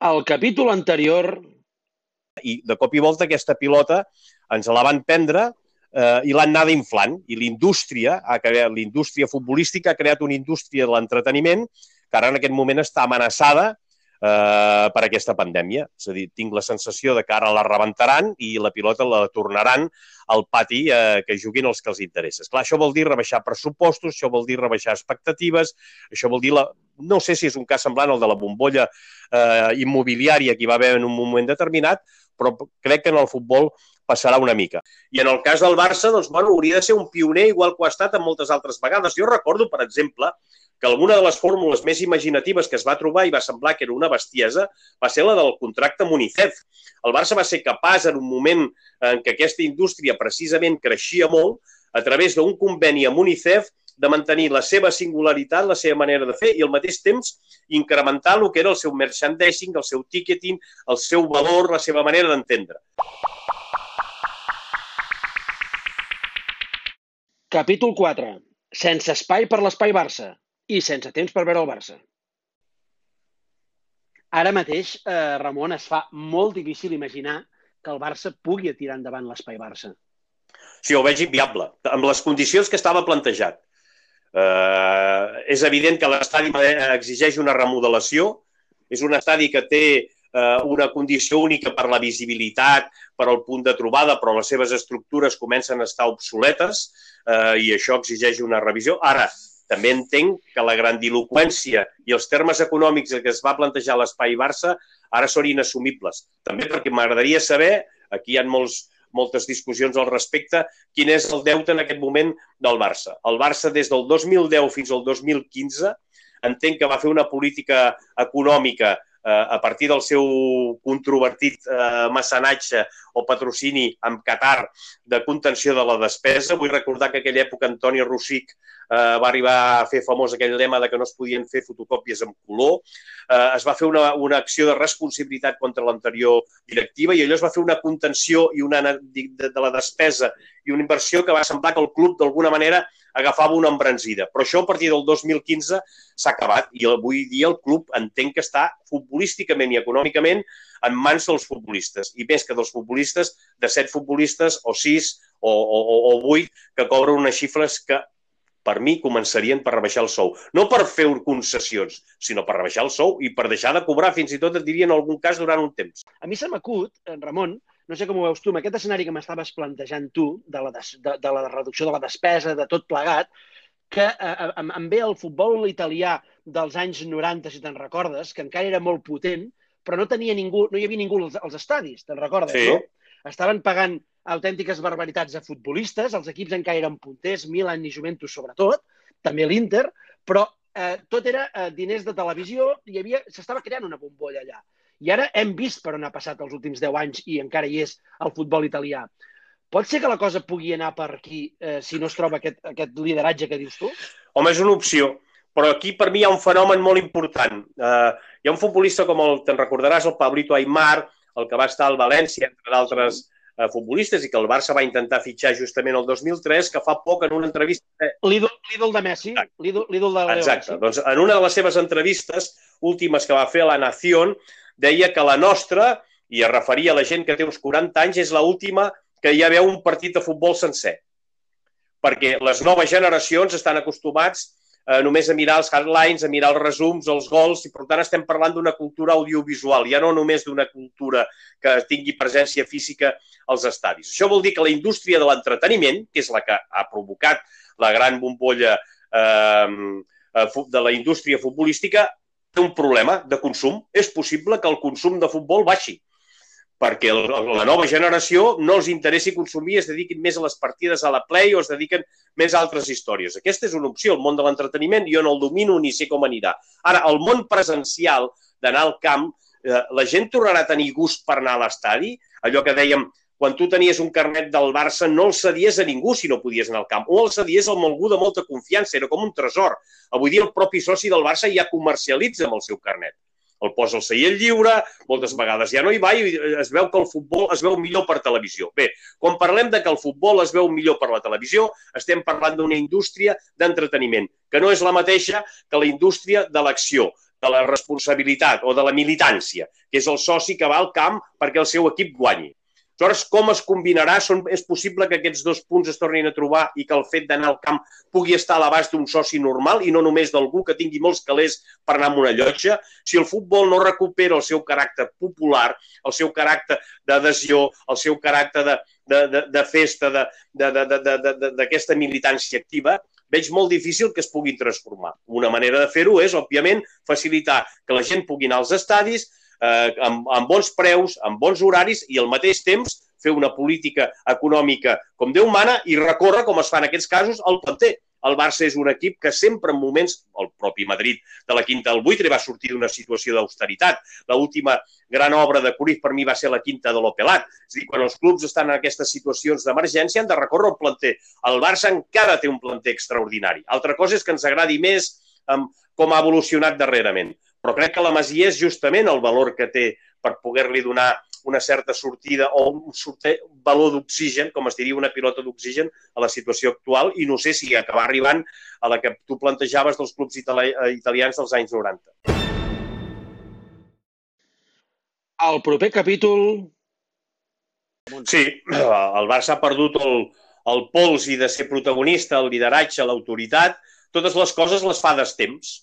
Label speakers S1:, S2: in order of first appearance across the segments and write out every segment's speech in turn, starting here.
S1: Al capítol anterior...
S2: I de cop i volta aquesta pilota ens la van prendre eh, i l'han anada inflant. I l'indústria, l'indústria futbolística ha creat una indústria de l'entreteniment que ara en aquest moment està amenaçada eh, per aquesta pandèmia. És a dir, tinc la sensació de que ara la rebentaran i la pilota la tornaran al pati eh, que juguin els que els interessa. Clar, això vol dir rebaixar pressupostos, això vol dir rebaixar expectatives, això vol dir la... No sé si és un cas semblant al de la bombolla eh, immobiliària que hi va haver en un moment determinat, però crec que en el futbol passarà una mica. I en el cas del Barça, doncs, bueno, hauria de ser un pioner igual que ho ha estat en moltes altres vegades. Jo recordo, per exemple, que alguna de les fórmules més imaginatives que es va trobar i va semblar que era una bestiesa va ser la del contracte amb UNICEF. El Barça va ser capaç, en un moment en què aquesta indústria precisament creixia molt, a través d'un conveni amb UNICEF, de mantenir la seva singularitat, la seva manera de fer i al mateix temps incrementar el que era el seu merchandising, el seu ticketing, el seu valor, la seva manera d'entendre.
S1: Capítol 4. Sense espai per l'espai Barça i sense temps per veure el Barça. Ara mateix, eh, Ramon, es fa molt difícil imaginar que el Barça pugui tirar endavant l'espai Barça.
S2: Sí, ho veig inviable, amb les condicions que estava plantejat. Eh, és evident que l'estadi exigeix una remodelació, és un estadi que té eh, una condició única per la visibilitat, per al punt de trobada, però les seves estructures comencen a estar obsoletes eh, i això exigeix una revisió. Ara, també entenc que la grandiloquència i els termes econòmics que es va plantejar l'espai Barça ara són inassumibles. També perquè m'agradaria saber, aquí hi ha molts, moltes discussions al respecte, quin és el deute en aquest moment del Barça. El Barça des del 2010 fins al 2015 entenc que va fer una política econòmica a partir del seu controvertit eh, mecenatge o patrocini amb Qatar de contenció de la despesa. Vull recordar que aquella època Antoni Rossic eh, va arribar a fer famós aquell lema de que no es podien fer fotocòpies en color. Eh, es va fer una, una acció de responsabilitat contra l'anterior directiva i allò es va fer una contenció i una de, de la despesa i una inversió que va semblar que el club d'alguna manera agafava una embranzida. Però això a partir del 2015 s'ha acabat i avui dia el club entenc que està futbolísticament i econòmicament en mans dels futbolistes. I més que dels futbolistes, de set futbolistes o sis o, o, o vuit que cobren unes xifres que per mi començarien per rebaixar el sou. No per fer concessions, sinó per rebaixar el sou i per deixar de cobrar, fins i tot et diria en algun cas durant un temps.
S1: A mi se m'acut, Ramon, no sé com ho veus tu, amb aquest escenari que m'estaves plantejant tu, de la, des, de, de la reducció de la despesa, de tot plegat, que eh, em, em ve el futbol italià dels anys 90, si te'n recordes, que encara era molt potent, però no tenia ningú, no hi havia ningú als, als estadis, te'n recordes,
S2: sí.
S1: no? Estaven pagant autèntiques barbaritats a futbolistes, els equips encara eren punters, Milan i Juventus sobretot, també l'Inter, però eh, tot era eh, diners de televisió i s'estava creant una bombolla allà. I ara hem vist per on ha passat els últims 10 anys i encara hi és el futbol italià. Pot ser que la cosa pugui anar per aquí eh, si no es troba aquest, aquest lideratge que dius tu?
S2: Home, és una opció. Però aquí per mi hi ha un fenomen molt important. Eh, hi ha un futbolista com el, te'n recordaràs, el Pablito Aymar, el que va estar al València, entre d'altres eh, futbolistes, i que el Barça va intentar fitxar justament el 2003, que fa poc en una entrevista...
S1: L'ídol de Messi, l'ídol de Leo
S2: Exacte. Messi. Doncs en una de les seves entrevistes últimes que va fer a La Nación, deia que la nostra, i es referia a la gent que té uns 40 anys, és l'última que ja veu un partit de futbol sencer. Perquè les noves generacions estan acostumats eh, només a mirar els headlines, a mirar els resums, els gols, i per tant estem parlant d'una cultura audiovisual, ja no només d'una cultura que tingui presència física als estadis. Això vol dir que la indústria de l'entreteniment, que és la que ha provocat la gran bombolla eh, de la indústria futbolística, té un problema de consum. És possible que el consum de futbol baixi perquè la nova generació no els interessi consumir, es dediquin més a les partides a la Play o es dediquen més a altres històries. Aquesta és una opció, el món de l'entreteniment, jo no el domino ni sé com anirà. Ara, el món presencial d'anar al camp, eh, la gent tornarà a tenir gust per anar a l'estadi? Allò que dèiem, quan tu tenies un carnet del Barça no el cedies a ningú si no podies anar al camp, o el cedies amb algú de molta confiança, era com un tresor. Avui dia el propi soci del Barça ja comercialitza amb el seu carnet el posa al seient lliure, moltes vegades ja no hi va i es veu que el futbol es veu millor per televisió. Bé, quan parlem de que el futbol es veu millor per la televisió, estem parlant d'una indústria d'entreteniment, que no és la mateixa que la indústria de l'acció, de la responsabilitat o de la militància, que és el soci que va al camp perquè el seu equip guanyi. Aleshores, com es combinarà? Són, és possible que aquests dos punts es tornin a trobar i que el fet d'anar al camp pugui estar a l'abast d'un soci normal i no només d'algú que tingui molts calés per anar amb una llotja? Si el futbol no recupera el seu caràcter popular, el seu caràcter d'adhesió, el seu caràcter de, de, de, de festa, d'aquesta militància activa, veig molt difícil que es puguin transformar. Una manera de fer-ho és, òbviament, facilitar que la gent pugui anar als estadis, eh, amb, amb bons preus, amb bons horaris i al mateix temps fer una política econòmica com Déu mana i recórrer, com es fa en aquests casos, al planter. El Barça és un equip que sempre en moments, el propi Madrid de la quinta al buitre va sortir d'una situació d'austeritat. L'última gran obra de Cruyff per mi va ser la quinta de l'Opelat. És dir, quan els clubs estan en aquestes situacions d'emergència han de recórrer al planter. El Barça encara té un planter extraordinari. Altra cosa és que ens agradi més com ha evolucionat darrerament però crec que la Masia és justament el valor que té per poder-li donar una certa sortida o un valor d'oxigen, com es diria una pilota d'oxigen, a la situació actual. I no sé si acabar arribant a la que tu plantejaves dels clubs itali italians dels anys 90.
S1: El proper capítol...
S2: Sí, el Barça ha perdut el, el pols i de ser protagonista, el lideratge, l'autoritat, totes les coses les fa temps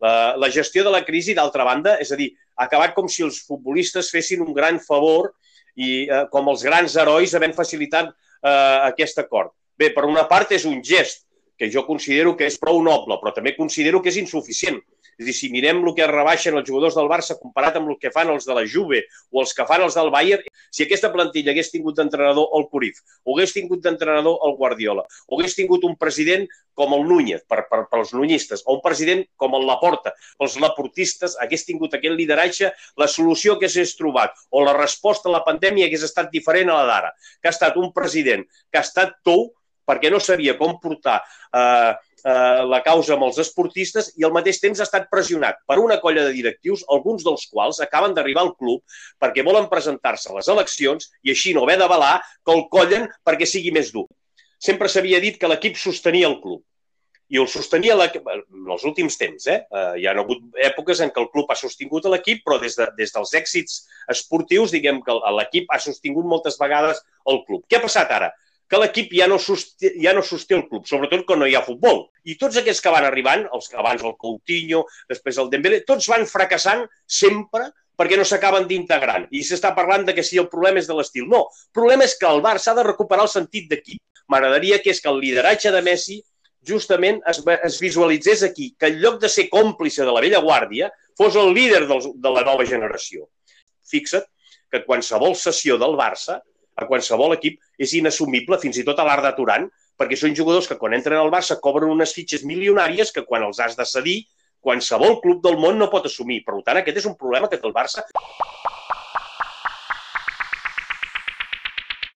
S2: la, la gestió de la crisi, d'altra banda, és a dir, ha acabat com si els futbolistes fessin un gran favor i eh, com els grans herois havent facilitat eh, aquest acord. Bé, per una part és un gest que jo considero que és prou noble, però també considero que és insuficient. És dir, si mirem el que rebaixen els jugadors del Barça comparat amb el que fan els de la Juve o els que fan els del Bayern, si aquesta plantilla hagués tingut d'entrenador el Curif, o hagués tingut d'entrenador el Guardiola, o hagués tingut un president com el Núñez, per, per, per als nunyistes, o un president com el Laporta, pels laportistes, hagués tingut aquest lideratge, la solució que s'hagués trobat o la resposta a la pandèmia hagués estat diferent a la d'ara, que ha estat un president que ha estat tou perquè no sabia com portar eh, eh, la causa amb els esportistes i al mateix temps ha estat pressionat per una colla de directius, alguns dels quals acaben d'arribar al club perquè volen presentar-se a les eleccions i així no haver d'avalar que el collen perquè sigui més dur. Sempre s'havia dit que l'equip sostenia el club i el sostenia en els últims temps. Eh? eh? Hi ha hagut èpoques en què el club ha sostingut l'equip, però des, de, des dels èxits esportius, diguem que l'equip ha sostingut moltes vegades el club. Què ha passat ara? Que l'equip ja, no sosté, ja no sosté el club, sobretot quan no hi ha futbol. I tots aquests que van arribant, els que abans el Coutinho, després el Dembélé, tots van fracassant sempre perquè no s'acaben d'integrar. I s'està parlant de que si el problema és de l'estil. No, el problema és que el Barça ha de recuperar el sentit d'equip. M'agradaria que és que el lideratge de Messi justament es, es visualitzés aquí, que en lloc de ser còmplice de la vella guàrdia, fos el líder del, de la nova generació. Fixa't que qualsevol sessió del Barça a qualsevol equip és inassumible, fins i tot a l'art de Turan, perquè són jugadors que quan entren al Barça cobren unes fitxes milionàries que quan els has de cedir, qualsevol club del món no pot assumir. Per tant, aquest és un problema que té el Barça.